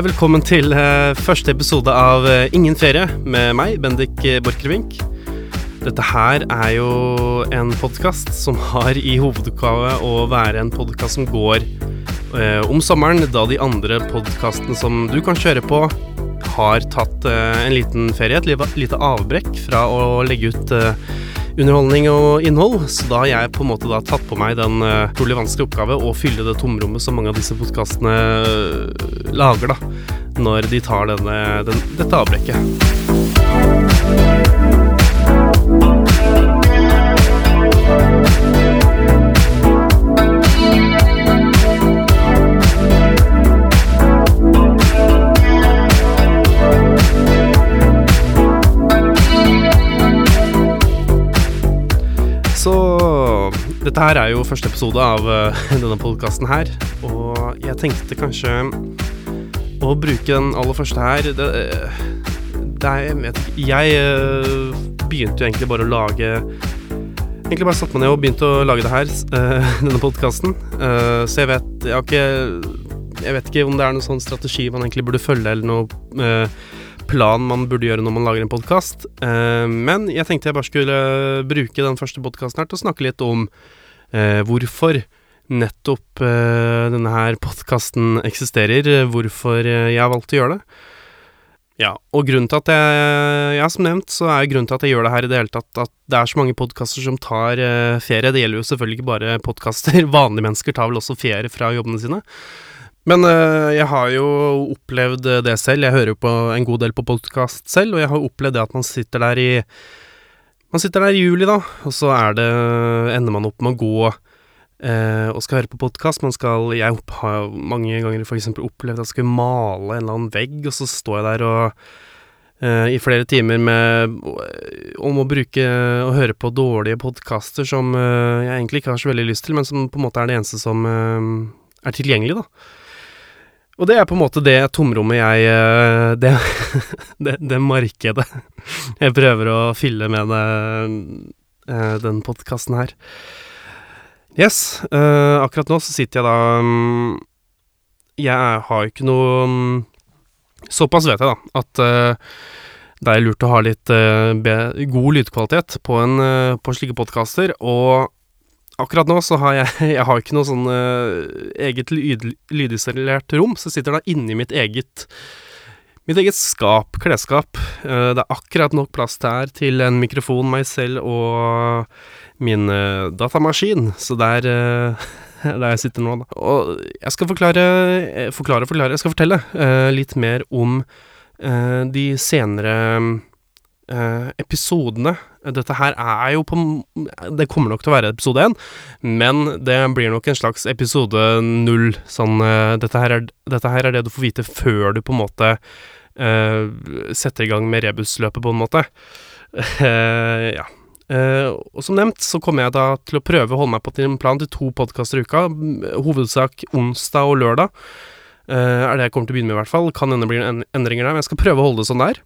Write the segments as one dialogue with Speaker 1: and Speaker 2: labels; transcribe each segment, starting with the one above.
Speaker 1: Velkommen til eh, første episode av eh, Ingen ferie med meg, Bendik eh, Borchgrevink. Dette her er jo en podkast som har i hovedoppgave å være en podkast som går eh, om sommeren, da de andre podkastene som du kan kjøre på, har tatt eh, en liten ferie, et lite avbrekk fra å legge ut eh, underholdning og innhold. Så da har jeg på en måte da tatt på meg den trolig utrolig vanskelige oppgave å fylle det tomrommet som mange av disse podkastene lager, da. Når de tar denne, den, dette avbrekket. Dette her er jo første episode av eh, denne podkasten her, og jeg tenkte kanskje å bruke den aller første her Det, det er Jeg Jeg eh, begynte jo egentlig bare å lage Egentlig bare satte meg ned og begynte å lage det her, eh, denne podkasten. så jeg vet Jeg har ikke Jeg vet ikke om det er noen sånn strategi man egentlig burde følge, eller noe eh, plan man burde gjøre når man lager en podkast. men jeg tenkte jeg bare skulle bruke den første podkasten her til å snakke litt om eh, hvorfor nettopp eh, denne her podkasten eksisterer, eh, hvorfor eh, jeg har valgt å gjøre det. Ja, og grunnen til at jeg Ja, som nevnt, så er grunnen til at jeg gjør det her i det hele tatt, at det er så mange podkaster som tar eh, ferie. Det gjelder jo selvfølgelig ikke bare podkaster. Vanlige mennesker tar vel også ferie fra jobbene sine. Men øh, jeg har jo opplevd det selv. Jeg hører jo på en god del på podkast selv, og jeg har opplevd det at man sitter der i Man sitter der i juli, da, og så det ender man opp med å gå eh, og skal høre på podkast. Man skal Jeg har mange ganger eksempel opplevd at jeg skal male en eller annen vegg, og så står jeg der og øh, i flere timer med om å bruke og høre på dårlige podkaster som øh, jeg egentlig ikke har så veldig lyst til, men som på en måte er det eneste som er tilgjengelig, da. Og det er på en måte det tomrommet jeg eh, Det, det, det markedet jeg prøver å fylle med det, eh, den podkasten her. Yes. eh, akkurat nå så sitter jeg da mm, Jeg har jo ikke noe mm, Såpass vet jeg, da, at det er lurt å ha litt god lydkvalitet på, en, på slike podkaster, og Akkurat nå så har jeg Jeg har ikke noe sånn uh, eget lyd, lydisolert rom, så jeg sitter da inni mitt eget Mitt eget skap, klesskap. Uh, det er akkurat nok plass der til en mikrofon, meg selv og min uh, datamaskin, så der der jeg sitter nå, da. Og jeg skal forklare Forklare, forklare Jeg skal fortelle litt mer om de senere eh, episodene. Dette her er jo på Det kommer nok til å være episode én, men det blir nok en slags episode null. Sånn eh, dette, her er, dette her er det du får vite før du på en måte eh, setter i gang med rebusløpet, på en måte. Eh, ja. Uh, og som nevnt så kommer jeg da til å prøve å holde meg på en plan til to podkaster i uka. Hovedsak onsdag og lørdag. Uh, er det jeg kommer til å begynne med, i hvert fall. Kan hende blir en endringer der, men jeg skal prøve å holde det sånn der.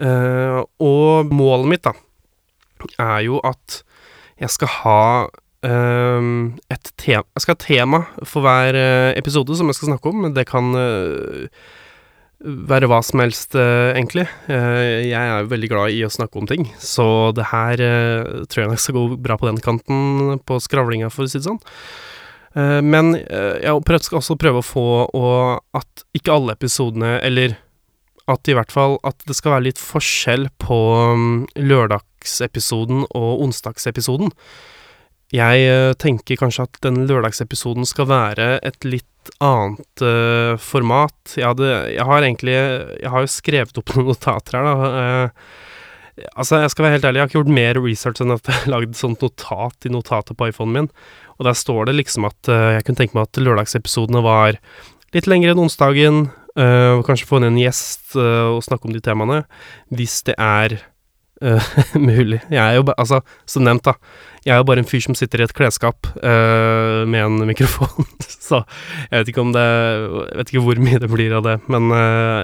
Speaker 1: Eh, og målet mitt, da, er jo at jeg skal ha uh, et tema Jeg skal ha tema for hver eh, episode som jeg skal snakke om. Det kan uh, være hva som helst, egentlig. Jeg er jo veldig glad i å snakke om ting, så det her tror jeg nok skal gå bra på den kanten på skravlinga, for å si det sånn. Men jeg skal også prøve å få og at ikke alle episodene, eller at i hvert fall at det skal være litt forskjell på um, lørdagsepisoden og onsdagsepisoden. Jeg eh, tenker kanskje at den lørdagsepisoden skal være et litt annet uh, format. Jeg, hadde, jeg har egentlig Jeg har jo skrevet opp noen notater her, da. Uh, altså, jeg skal være helt ærlig, jeg har ikke gjort mer research enn at jeg har lagd sånt notat i notatet på iPhonen min. Og der står det liksom at uh, jeg kunne tenke meg at lørdagsepisodene var litt lengre enn onsdagen. Eh, og kanskje få inn en gjest uh, og snakke om de temaene. Hvis det er uh, mulig. Jeg er jo bare Altså, som nevnt, da. Jeg er jo bare en fyr som sitter i et klesskap med en mikrofon. Så jeg vet ikke om det Jeg vet ikke hvor mye det blir av det. Men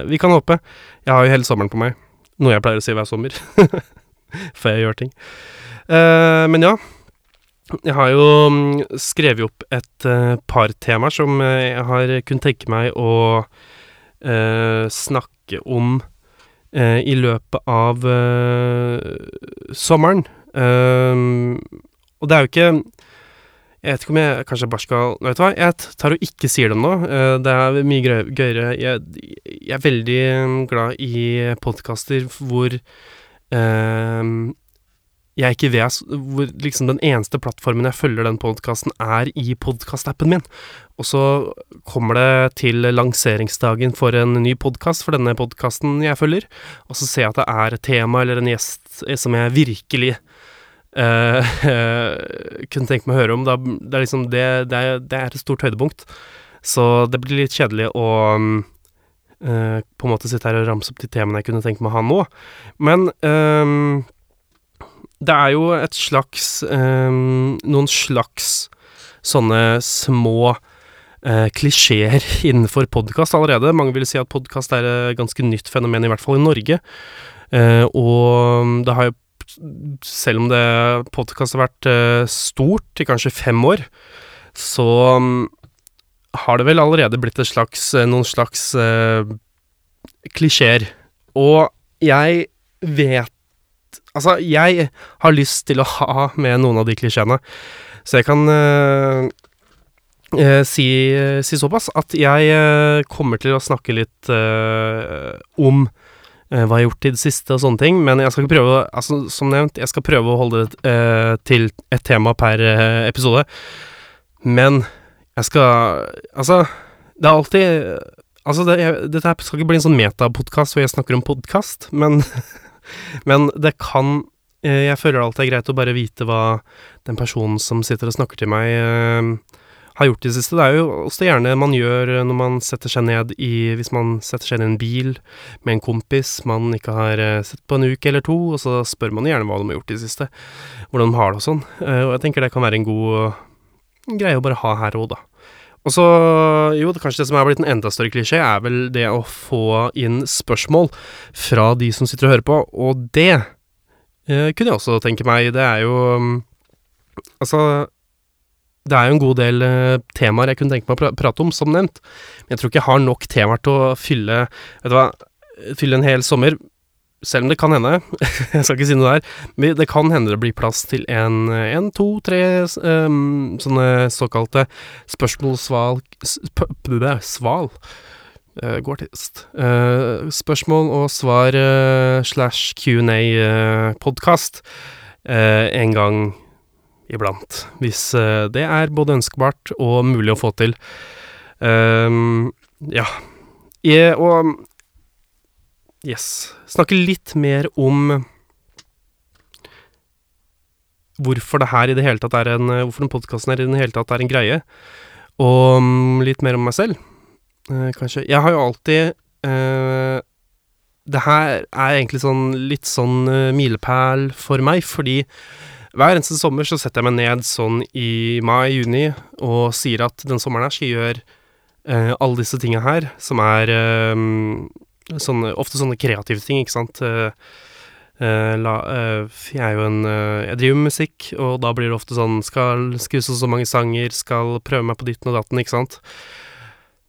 Speaker 1: vi kan håpe. Jeg har jo hele sommeren på meg. Noe jeg pleier å si hver sommer. Før jeg gjør ting. Men ja. Jeg har jo mm, skrevet opp et par temaer som jeg har kunnet tenke meg å snakke om eh, i løpet av eh, sommeren. Eh, og det er jo ikke Jeg vet ikke om jeg kanskje bare skal Vet du hva, jeg tar og ikke sier det nå. Eh, det er mye gøyere. Jeg, jeg er veldig glad i podkaster hvor eh, jeg ikke vet hvor liksom den eneste plattformen jeg følger den podkasten, er i podkastappen min. Og så kommer det til lanseringsdagen for en ny podkast for denne podkasten jeg følger, og så ser jeg at det er et tema eller en gjest som jeg virkelig eh, kunne tenkt meg å høre om. Da, det er liksom det, det, er, det er et stort høydepunkt. Så det blir litt kjedelig å eh, på en måte sitte her og ramse opp de temaene jeg kunne tenkt meg å ha nå. Men ehm, det er jo et slags um, Noen slags sånne små eh, klisjeer innenfor podkast allerede. Mange vil si at podkast er et ganske nytt fenomen, i hvert fall i Norge. Eh, og det har jo, selv om det podkast har vært eh, stort i kanskje fem år, så um, har det vel allerede blitt et slags, noen slags klisjeer. Og jeg vet Altså, jeg har lyst til å ha med noen av de klisjeene. Så jeg kan eh, eh, si, si såpass at jeg eh, kommer til å snakke litt om hva jeg har gjort i det siste og sånne ting, men jeg skal ikke prøve Altså, som nevnt, jeg skal prøve å holde det til et tema per episode. Men jeg skal Altså, det er alltid Altså, det, jeg, dette skal ikke bli en sånn metapodkast hvor jeg snakker om podkast, men Men det kan eh, Jeg føler alltid er greit å bare vite hva den personen som sitter og snakker til meg, eh, har gjort i det siste. Det er jo også det gjerne man gjør når man setter seg ned i Hvis man setter seg ned i en bil med en kompis man ikke har eh, sett på en uke eller to, og så spør man gjerne hva de har gjort i det siste. Hvordan de har det og sånn. Og jeg tenker det kan være en god greie å bare ha her òg, da. Og så, jo, kanskje det som er blitt en enda større klisjé, er vel det å få inn spørsmål fra de som sitter og hører på, og det eh, kunne jeg også tenke meg. Det er jo mm, Altså, det er jo en god del eh, temaer jeg kunne tenke meg å pra prate om, som nevnt, men jeg tror ikke jeg har nok temaer til å fylle Vet du hva, fylle en hel sommer. Selv om det kan hende, jeg skal ikke si noe der, men det kan hende det blir plass til en, en to, tre um, sånne såkalte spørsmål-sval Sval. Uh, går artist. Uh, spørsmål og svar uh, slash Q&A-podkast en gang iblant. Hvis det er både ønskbart og mulig å få til. Um, ja. Jeg, og Yes. Snakke litt mer om hvorfor det her i det hele tatt er en Hvorfor den podkasten her i det hele tatt er en greie. Og um, litt mer om meg selv, eh, kanskje. Jeg har jo alltid eh, Det her er egentlig sånn litt sånn uh, milepæl for meg, fordi hver eneste sommer så setter jeg meg ned sånn i mai-juni og sier at den sommeren her skal jeg gjøre eh, alle disse tinga her, som er um, sånne, ofte sånne kreative ting, ikke sant. Uh, uh, la, uh, jeg er jo en Jeg driver med musikk, og da blir det ofte sånn Skal skrive så, så mange sanger, skal prøve meg på ditten og datten, ikke sant.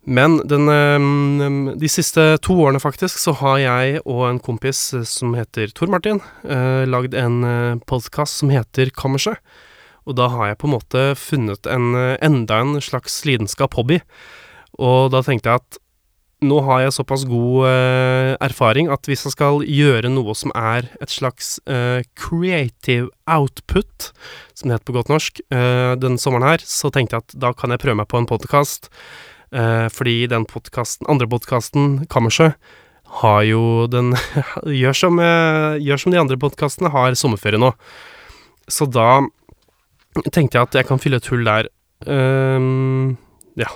Speaker 1: Men den, de siste to årene, faktisk, så har jeg og en kompis som heter Tor Martin, lagd en podkast som heter Kammerset. Og da har jeg på en måte funnet en, enda en slags lidenskap, hobby. Og da tenkte jeg at nå har jeg såpass god uh, erfaring at hvis jeg skal gjøre noe som er et slags uh, creative output, som det heter på godt norsk, uh, den sommeren her, så tenkte jeg at da kan jeg prøve meg på en podkast. fordi den podcasten, andre podkasten, Kammersø har jo den gjør, som, gjør som de andre podkastene, har sommerferie nå. Så da tenkte jeg at jeg kan fylle et hull der. ja.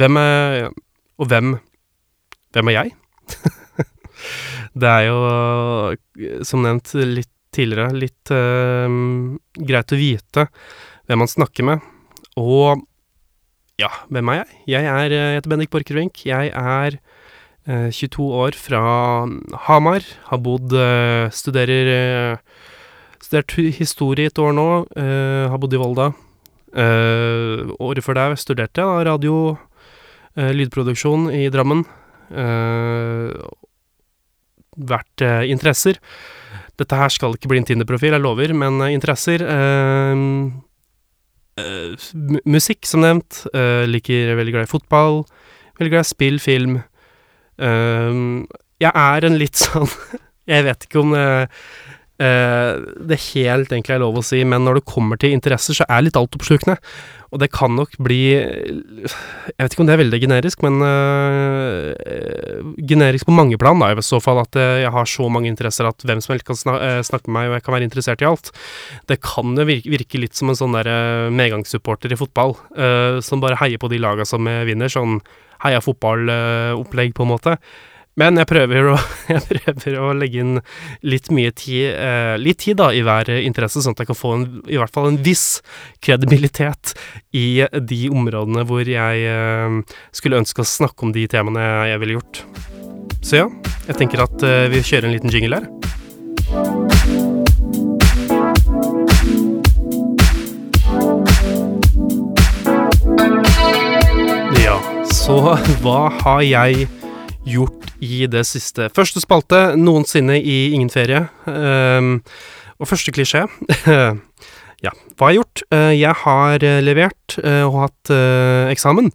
Speaker 1: Hvem er Og hvem hvem er jeg? det er jo, som nevnt litt tidligere, litt uh, greit å vite hvem man snakker med. Og ja, hvem er jeg? Jeg er, jeg heter Bendik Borchgrevink. Jeg er uh, 22 år fra Hamar. Har bodd uh, Studerer Studert historie et år nå. har bodd i Volda. året før der studerte jeg radio, lydproduksjon i Drammen. Eh, vært eh, interesser. Dette her skal ikke bli en Tinder-profil, jeg lover, men eh, interesser Musikk, som nevnt. liker veldig glad i fotball. Veldig glad i spill, film. Jeg er en litt sånn Jeg vet ikke om eh, det helt egentlig er lov å si, men når det kommer til interesser, så er litt altoppslukende. Og det kan nok bli Jeg vet ikke om det er veldig generisk, men øh, generisk på mange plan, da, i så fall. At øh, jeg har så mange interesser at hvem som helst kan snak snakke med meg, og jeg kan være interessert i alt. Det kan jo virke, virke litt som en sånn der medgangssupporter i fotball, øh, som bare heier på de laga som vinner. Sånn heia fotballopplegg, på en måte. Men jeg prøver, å, jeg prøver å legge inn litt mye tid, eh, litt tid da, i hver interesse, sånn at jeg kan få en, i hvert fall en viss kredibilitet i de områdene hvor jeg eh, skulle ønske å snakke om de temaene jeg ville gjort. Så ja, jeg tenker at eh, vi kjører en liten jingle her. Ja, så hva har jeg gjort i det siste? Første spalte noensinne i Ingen ferie. Ehm, og første klisjé. ja, hva har jeg gjort? Eh, jeg har eh, levert eh, og hatt eksamen.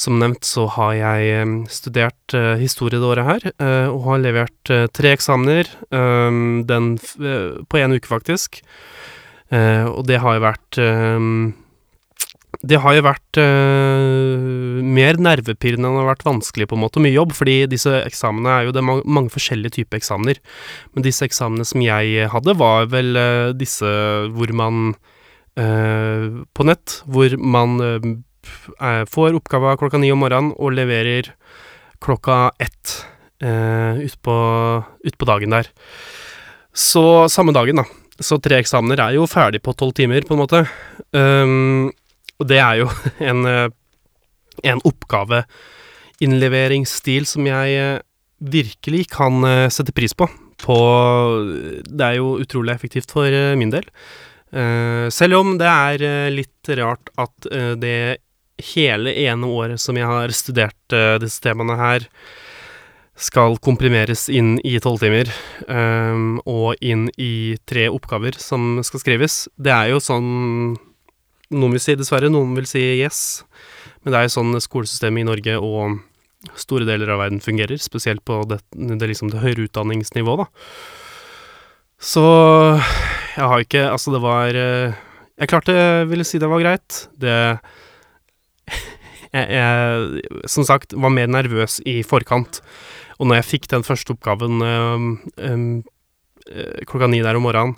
Speaker 1: Som nevnt så har jeg eh, studert historie det året her, og har levert tre eksamener. ehm, den på én uke, faktisk. Og det har jo vært ehm, det har jo vært øh, mer nervepirrende enn det har vært vanskelig, på en måte, og mye jobb, fordi disse eksamene er jo det er mange, mange forskjellige typer eksamener. Men disse eksamene som jeg hadde, var vel øh, disse hvor man øh, På nett, hvor man får oppgava klokka ni om morgenen og leverer klokka ett øh, utpå ut på dagen der. Så samme dagen, da. Så tre eksamener er jo ferdig på tolv timer, på en måte. Um, og det er jo en, eh, en oppgaveinnleveringsstil som jeg eh, virkelig kan eh, sette pris på. på. Det er jo utrolig effektivt for min del. Selv om det er litt rart at det hele ene året som jeg har studert disse temaene her, skal komprimeres inn i tolv timer, og inn i tre oppgaver som skal skrives. Det er jo sånn Noen vil si dessverre, noen vil si yes. Men det er jo sånn skolesystemet i Norge og store deler av verden fungerer, spesielt på det, det, liksom det høyere utdanningsnivået, da. Så jeg har ikke Altså, det var eh, Jeg klarte, ville si det var greit. Det jeg, jeg, som sagt, var mer nervøs i forkant. Og når jeg fikk den første oppgaven øhm, øh, klokka ni der om morgenen,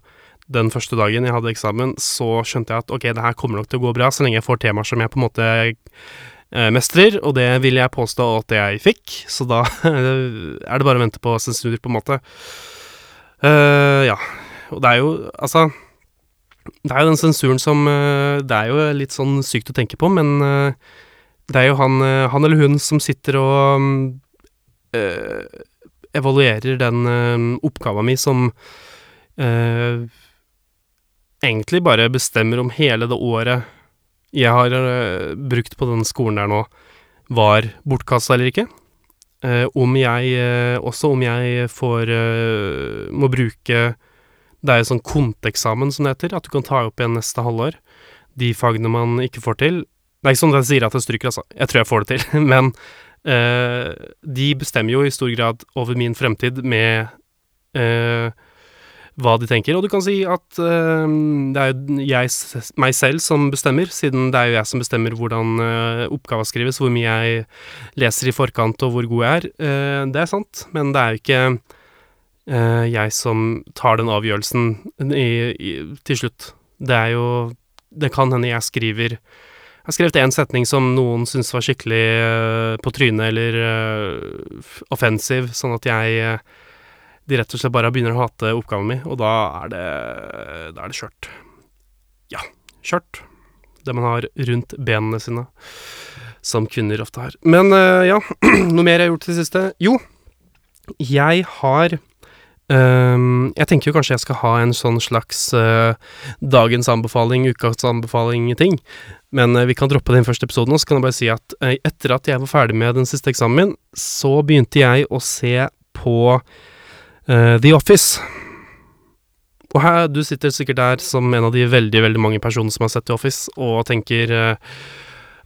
Speaker 1: den første dagen jeg hadde eksamen, så skjønte jeg at ok, det her kommer nok til å gå bra, så lenge jeg får temaer som jeg på en måte øh, mestrer, og det vil jeg påstå at jeg fikk, så da er det bare å vente på sensurer, på en måte. Uh, ja, og det er jo, altså Det er jo den sensuren som øh, Det er jo litt sånn sykt å tenke på, men det er jo han, han eller hun som sitter og øh, evaluerer den øh, oppgava mi som øh, egentlig bare bestemmer om hele det året jeg har uh, brukt på den skolen der nå, var bortkasta eller ikke. Uh, om jeg uh, Også om jeg får Må bruke Det er jo sånn konteksamen, som det heter, at du kan ta opp igjen neste halvår. De fagene man ikke får til. Det er ikke sånn at jeg sier at jeg stryker, altså. Jeg tror jeg får det til. Men de bestemmer jo i stor grad over min fremtid med hva de tenker. Og du kan si at uh, det er jo jeg, meg selv som bestemmer, siden det er jo jeg som bestemmer hvordan uh, oppgava skrives, hvor mye jeg leser i forkant og hvor god jeg er. Uh, det er sant, men det er jo ikke uh, jeg som tar den avgjørelsen i, i, til slutt. Det er jo Det kan hende jeg skriver Jeg har skrevet én setning som noen syntes var skikkelig på trynet eller offensiv, sånn at jeg de rett og slett bare begynner å hate oppgaven min, og da er det Da er det skjørt. Ja, skjørt. Det man har rundt benene sine, som kvinner ofte har. Men eh, ja, noe mer jeg har gjort i det siste? Jo, jeg har Um, jeg tenker jo kanskje jeg skal ha en sånn slags uh, dagens anbefaling, ukas anbefaling-ting. Men uh, vi kan droppe den første episoden, og så kan jeg bare si at uh, etter at jeg var ferdig med den siste eksamen min, så begynte jeg å se på The Office. Og her, du sitter sikkert der som en av de veldig, veldig mange personene som har sett The Office, og tenker eh,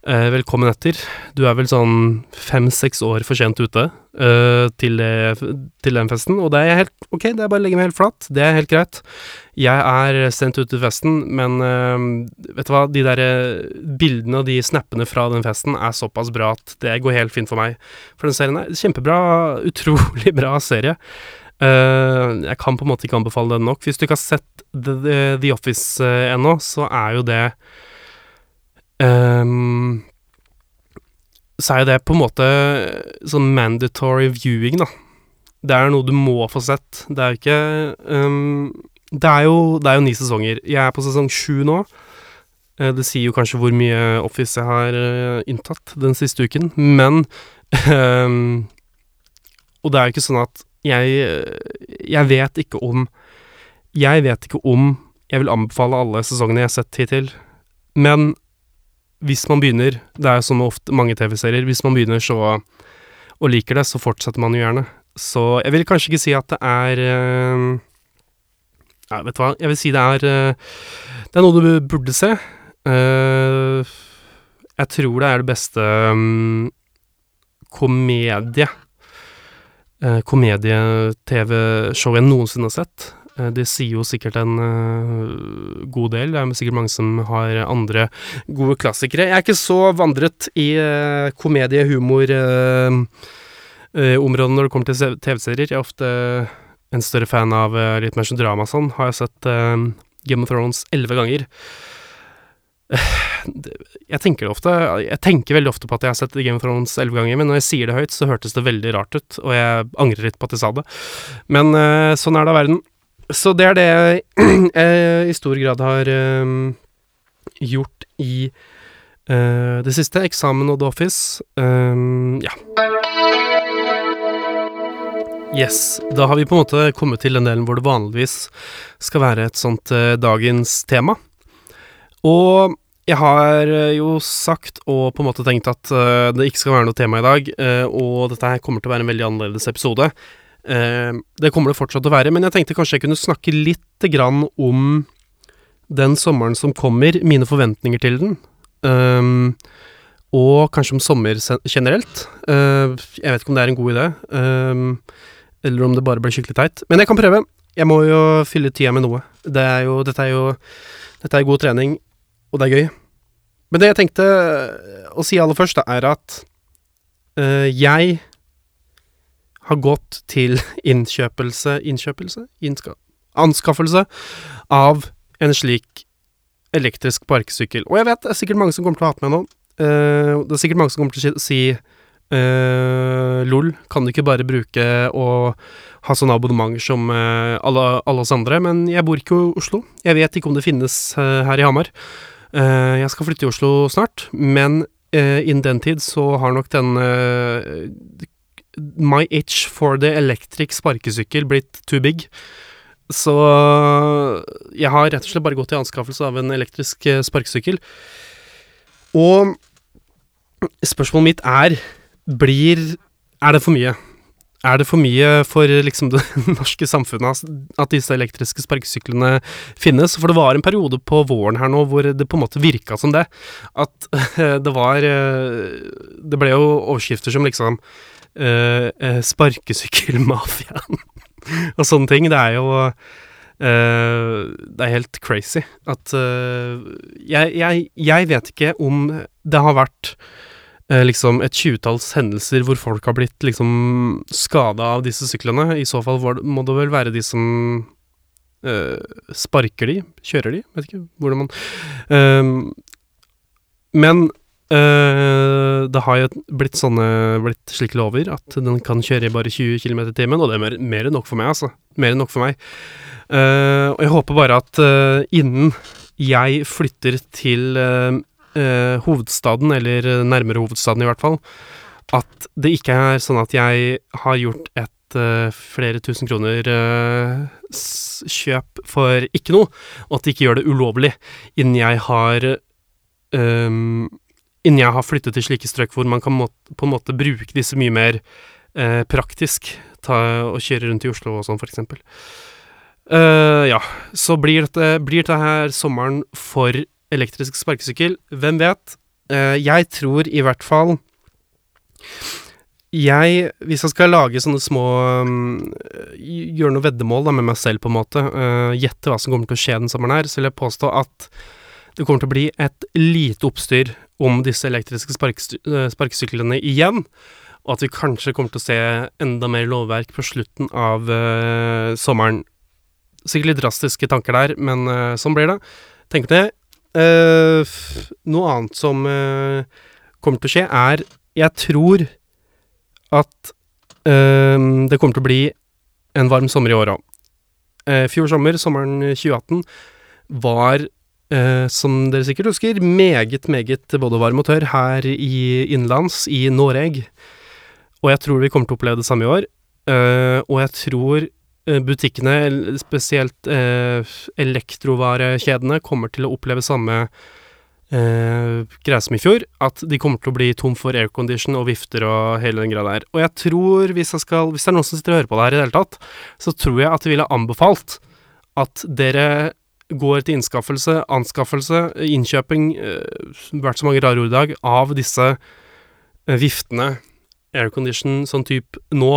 Speaker 1: eh, velkommen etter. Du er vel sånn fem-seks år for sent ute eh, til, det, til den festen, og det er helt ok, det er bare å legge meg helt flat. Det er helt greit. Jeg er sent ute til festen, men eh, vet du hva, de der eh, bildene og de snappene fra den festen er såpass bra at det går helt fint for meg. For den serien er kjempebra, utrolig bra serie. Eh, jeg kan på en måte ikke anbefale den nok. Hvis du ikke har sett The, The, The Office uh, ennå, så er jo det um, Så er jo det på en måte sånn mandatory viewing, da. Det er noe du må få sett. Det er jo ikke um, det, er jo, det er jo ni sesonger. Jeg er på sesong sju nå. Uh, det sier jo kanskje hvor mye Office jeg har inntatt den siste uken, men um, Og det er jo ikke sånn at jeg Jeg vet ikke om Jeg vet ikke om jeg vil anbefale alle sesongene jeg har sett hittil, men hvis man begynner Det er jo som ofte mange TV-serier, hvis man begynner så og liker det, så fortsetter man jo gjerne. Så jeg vil kanskje ikke si at det er uh, Ja, vet du hva, jeg vil si det er uh, Det er noe du burde se. Jeg tror det er det beste um, komedie eh, komedie-TV-show jeg noensinne har sett. Eh, det sier jo sikkert en uh, god del. Det er sikkert mange som har andre gode klassikere. Jeg er ikke så vandret i uh, komedie-humor-området uh, når det kommer til TV-serier. Jeg er ofte en større fan av litt mer sånn drama sånn. Har jeg sett Game of Thrones elleve ganger. Jeg tenker ofte Jeg tenker veldig ofte på at jeg har sett Game of Thrones elleve ganger, men når jeg sier det høyt, så hørtes det veldig rart ut, og jeg angrer litt på at jeg sa det. Men uh, sånn er det av verden. Så det er det jeg uh, i stor grad har uh, gjort i det siste. Eksamen og The Office. ja. Yes. Da har vi på en måte kommet til den delen hvor det vanligvis skal være et sånt dagens tema. Og jeg har eh, jo sagt og på en måte tenkt at uh, det ikke skal være noe tema i dag, uh, og dette her kommer til å være en veldig annerledes episode. Det kommer det fortsatt til å være, men jeg tenkte kanskje jeg kunne snakke litt grann om den sommeren som kommer, mine forventninger til den. Um, og kanskje om sommer generelt. jeg vet ikke om det er en god idé, um, eller om det bare blir skikkelig teit. Men jeg kan prøve. Jeg må jo fylle tida med noe. Det er jo, dette er jo Dette er god trening og det er gøy. Men det jeg tenkte å si aller først, er at uh, jeg har gått til innkjøpelse Innkjøpelse? Innska, anskaffelse av en slik elektrisk parkesykkel. Og jeg vet det er sikkert mange som kommer til å hate meg nå. Uh, det er sikkert mange som kommer til å si uh, LOL, kan du ikke bare bruke og ha sånne abonnement som uh, alle, alle, oss andre? Men jeg bor ikke i Oslo. Jeg vet ikke om det finnes her i Hamar. Uh, jeg skal flytte til Oslo snart, men uh, innen den tid så har nok den uh, My itch for the electric sparkesykkel blitt too big. Så jeg har rett og slett bare gått i anskaffelse av en elektrisk sparkesykkel. Og spørsmålet mitt er Blir Er det for mye? Er det for mye for liksom det norske samfunnet at disse elektriske sparkesyklene finnes? For det var en periode på våren her nå hvor det på en måte virka som det. At det var eh, Det ble jo overskrifter som liksom uh, Sparkesykkelmafiaen og sånne ting. Det er jo uh, Det er helt crazy at uh, jeg, jeg, jeg vet ikke om det har vært eh, liksom et tjuetalls hendelser hvor folk har blitt liksom skada av disse syklene. I så fall må det vel være de som eh, sparker de, kjører de, vet ikke hvordan man eh, Men eh, det har jo blitt sånne blitt slike lover at den kan kjøre i bare 20 km i timen, og det er mer, mer, enn nok for meg, altså. Mer enn nok for meg. Uh, og jeg håper bare at uh, innen jeg flytter til uh, eh, hovedstaden, eller nærmere hovedstaden i hvert fall, at det ikke er sånn at jeg har gjort et uh, flere tusen kroner uh, kjøp for ikke noe, og at de ikke gjør det ulovlig innen jeg har um, Innen jeg har flyttet til slike strøk hvor man kan må, på en måte bruke disse mye mer uh, praktisk, ta, og kjøre rundt i Oslo og sånn, for eksempel. ja, så blir dette, blir dette her sommeren for elektrisk sparkesykkel? Hvem vet? jeg tror i hvert fall jeg, hvis jeg skal lage sånne små um, Gjøre noe veddemål da, med meg selv, på en måte, uh, gjette hva som kommer til å skje den sommeren her, så vil jeg påstå at det kommer til å bli et lite oppstyr om disse elektriske sparkesyklene igjen, og at vi kanskje kommer til å se enda mer lovverk på slutten av sommeren. Sikkert litt drastiske tanker der, men sånn blir det. Tenk det. Uh, noe annet som uh, kommer til å skje, er Jeg tror at uh, det kommer til å bli en varm sommer i år òg. Fjor sommer, sommeren 2018, var, uh, som dere sikkert husker, meget, meget både varm og tørr her i innenlands, i Noreg. Og jeg tror vi kommer til å oppleve det samme i år. Uh, og jeg tror butikkene, spesielt elektrovarekjedene, kommer til å oppleve samme eh, greia som i fjor, at de kommer til å bli tom for aircondition og vifter og hele den greia der. Og jeg tror, hvis, jeg skal, hvis det er noen som sitter og hører på det her i det hele tatt, så tror jeg at de ville anbefalt at dere går til innskaffelse, anskaffelse, innkjøping, eh, vært så mange rare ord i dag, av disse eh, viftene, aircondition, sånn type nå.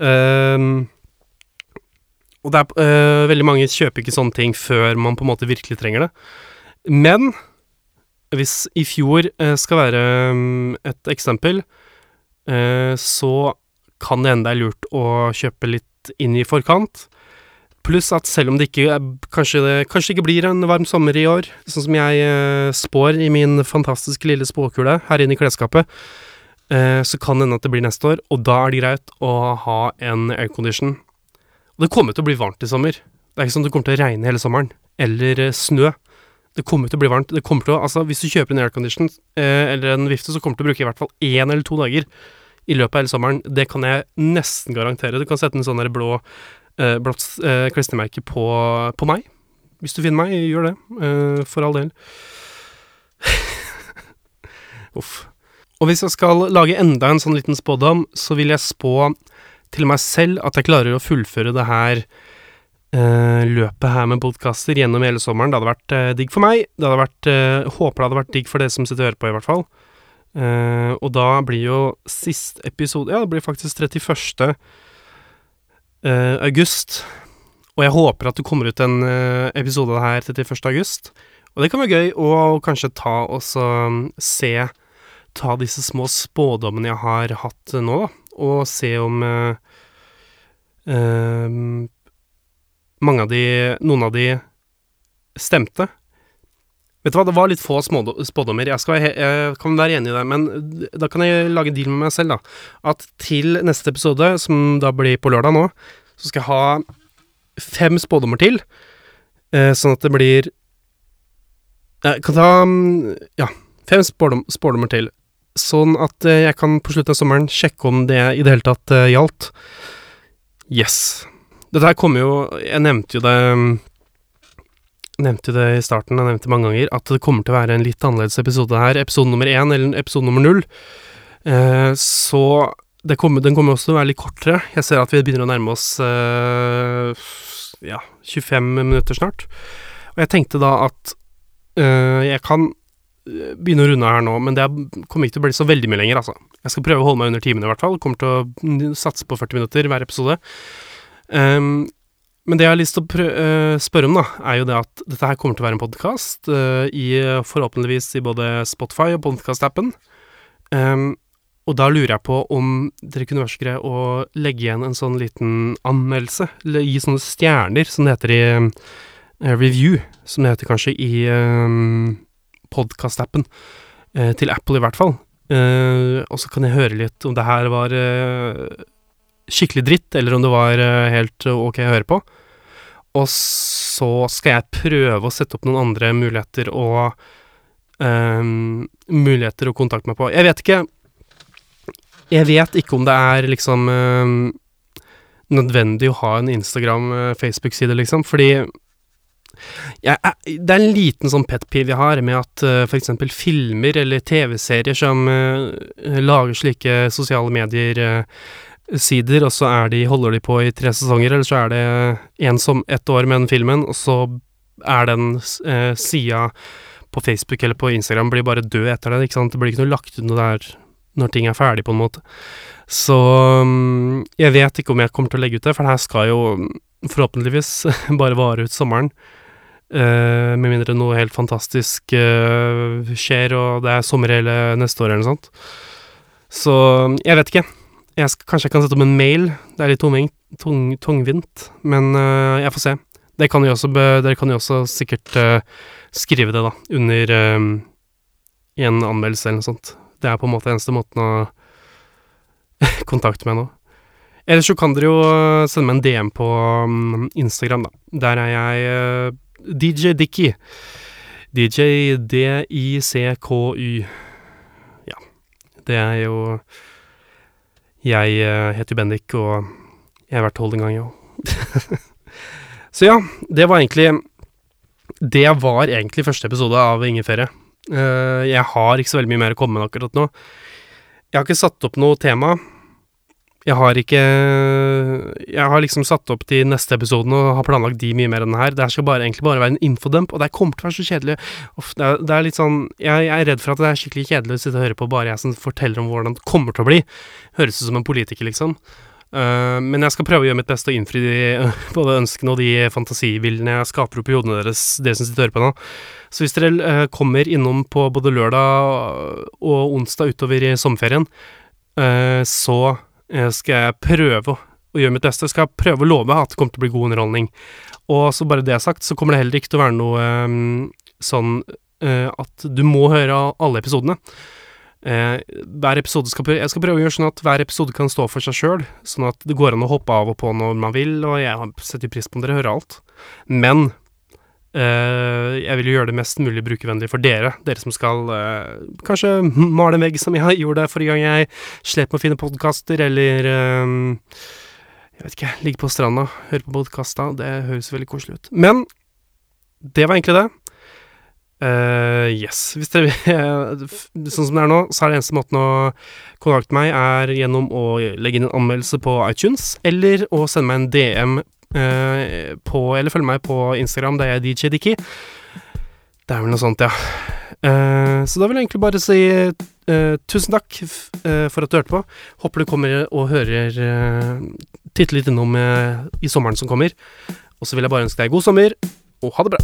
Speaker 1: Um, og det er uh, veldig mange kjøper ikke sånne ting før man på en måte virkelig trenger det. Men hvis i fjor eh, skal være um, et eksempel, eh, så kan det hende det er lurt å kjøpe litt inn i forkant. Pluss at selv om det ikke kanskje, det kanskje ikke blir en varm sommer i år, sånn som jeg spår i min fantastiske lille spåkule her inne i klesskapet, så kan det hende at det blir neste år, og da er det greit å ha en aircondition. Og det kommer til å bli varmt i sommer. Det er ikke sånn det kommer til å regne hele sommeren, eller eh, snø. Det kommer til å bli varmt. Det kommer til å, altså Hvis du kjøper en aircondition eh, eller en vifte, så kommer du til å bruke i hvert fall én eller to dager i løpet av hele sommeren. Det kan jeg nesten garantere. Du kan sette en sånn der blå eh, blått eh, klistremerke på, på, meg. Hvis du finner meg, gjør det. Eh, for all del. Uff. Og hvis jeg skal lage enda en sånn liten spådom, så vil jeg spå til meg selv at jeg klarer å fullføre det her eh, løpet her med podkaster gjennom hele sommeren. Det hadde vært eh, digg for meg. Det hadde vært eh, Håper det hadde vært digg for dere som sitter og hører på, i hvert fall. og da blir jo sist episode Ja, det blir faktisk 31. august. Og jeg håper at det kommer ut en episode av det her 31. august. Og det kan være gøy å kanskje ta og um, se Ta disse små spådommene jeg har hatt nå, da, og se om Uh, mange av de Noen av de stemte. Vet du hva, det var litt få spådommer. Jeg, skal, jeg kan være enig i det, men da kan jeg lage deal med meg selv, da. At til neste episode, som da blir på lørdag nå, så skal jeg ha fem spådommer til. Eh, sånn at det blir Jeg kan ta Ja, fem spådom, spådommer til. Sånn at eh, jeg kan på slutten av sommeren sjekke om det i det hele tatt eh, gjaldt. Yes. Dette her kommer jo Jeg nevnte jo det Nevnte jo det i starten, jeg nevnte mange ganger, at det kommer til å være en litt annerledes episode her. Episode nummer én, eller episode nummer null. Eh, så kommer, den kommer også til å være litt kortere. Jeg ser at vi begynner å nærme oss ja, 25 minutter snart. Og jeg tenkte da at jeg kan begynne å runde her nå, men det kommer ikke til å bli så veldig mye lenger, altså. Jeg skal prøve å holde meg under timene, i hvert fall. Kommer til å satse på 40 minutter hver episode. Um, men det jeg har lyst til å uh, spørre om, da, er jo det at dette her kommer til å være en podkast, uh, forhåpentligvis i både Spotify og podkast-appen. Um, og da lurer jeg på om dere kunne være så greie å legge igjen en sånn liten anmeldelse, eller gi sånne stjerner, som det heter i uh, review, som det heter kanskje i um, podkast-appen, til Apple i hvert fall. og så kan jeg høre litt om det her var skikkelig dritt, eller om det var eh, helt eh, ok å høre på. Og så skal jeg prøve å sette opp noen andre muligheter og um, Muligheter å kontakte meg på. Jeg vet ikke Jeg vet ikke om det er liksom um, nødvendig å ha en Instagram-Facebook-side, liksom, fordi jeg, det er en liten sånn pet peeve jeg har med at uh, f.eks. filmer eller TV-serier som uh, lager slike sosiale medier-sider, uh, og så er de, holder de på i tre sesonger, eller så er det en som ett år med den filmen, og så er den uh, sida på Facebook eller på Instagram blir bare død etter det, ikke sant. Det blir ikke noe lagt ut noe der når ting er ferdig, på en måte. Så um, jeg vet ikke om jeg kommer til å legge ut det, for det her skal jo forhåpentligvis bare vare ut sommeren. Uh, med mindre noe helt fantastisk uh, skjer, og det er sommer hele neste år eller noe sånt. Så jeg vet ikke. Jeg skal, kanskje jeg kan sette opp en mail. Det er litt tungvint, tung, tungvint men uh, jeg får se. Det kan jo også dere kan jo også sikkert skrive det, da, under i en anmeldelse eller noe sånt. Det er på en måte eneste måten å kontakte meg nå. Ellers så kan dere jo sende meg en DM på um, Instagram, da. Der er jeg DJ Dicky. DJ D-I-C-K-Y. Ja. Det er jo Jeg uh, heter jo Bendik, og jeg har vært tolv en gang, òg. Så ja, det var egentlig Det var egentlig første episode av Ingeferie. Uh, jeg har ikke så veldig mye mer å komme med akkurat nå. Jeg har ikke satt opp noe tema. Jeg har ikke Jeg har liksom satt opp de neste episodene og har planlagt de mye mer enn den her. Det her skal bare, egentlig bare være en infodump, og det kommer til å være så kjedelig. Uff, det, er, det, er, litt sånn jeg, jeg, er redd for at det er skikkelig kjedelig å sitte og høre på bare jeg som forteller om hvordan det kommer til å bli. Høres ut som en politiker, liksom. Uh, men jeg skal prøve å gjøre mitt beste og innfri de, uh, både ønskene og de fantasibildene jeg skaper opp i hodene deres, dere som sitter og hører på nå. Så hvis dere uh, kommer innom på både lørdag og onsdag utover i sommerferien, så Eh, skal jeg prøve å gjøre mitt beste. Skal jeg prøve å love at det kommer til å bli god underholdning. Og så bare det sagt, så kommer det heller ikke til å være noe um, sånn uh, at du må høre alle episodene. Uh, hver episode skal prøve, Jeg skal prøve å gjøre sånn at hver episode kan stå for seg sjøl, sånn at det går an å hoppe av og på når man vil, og jeg setter pris på om dere hører alt. Men jeg vil jo gjøre det mest mulig brukervennlig for dere, dere som skal uh, kanskje male en vegg som jeg gjorde forrige gang jeg slet med å finne podkaster, eller uh, jeg vet ikke, ligge på stranda, høre på podkasta. Det høres veldig koselig ut. Men det var egentlig det. yes. Hvis dere Sånn som det er nå, så er det eneste måten å kontakte meg, er gjennom å legge inn en anmeldelse på iTunes, eller å sende meg en DM Uh, på Eller følg meg på Instagram, det er DJ Dickie. Det er vel noe sånt, ja. Uh, så da vil jeg egentlig bare si uh, tusen takk for at du hørte på. Håper du kommer og hører Titte litt innom i sommeren som kommer. Og så vil jeg bare ønske deg god sommer, og ha det bra.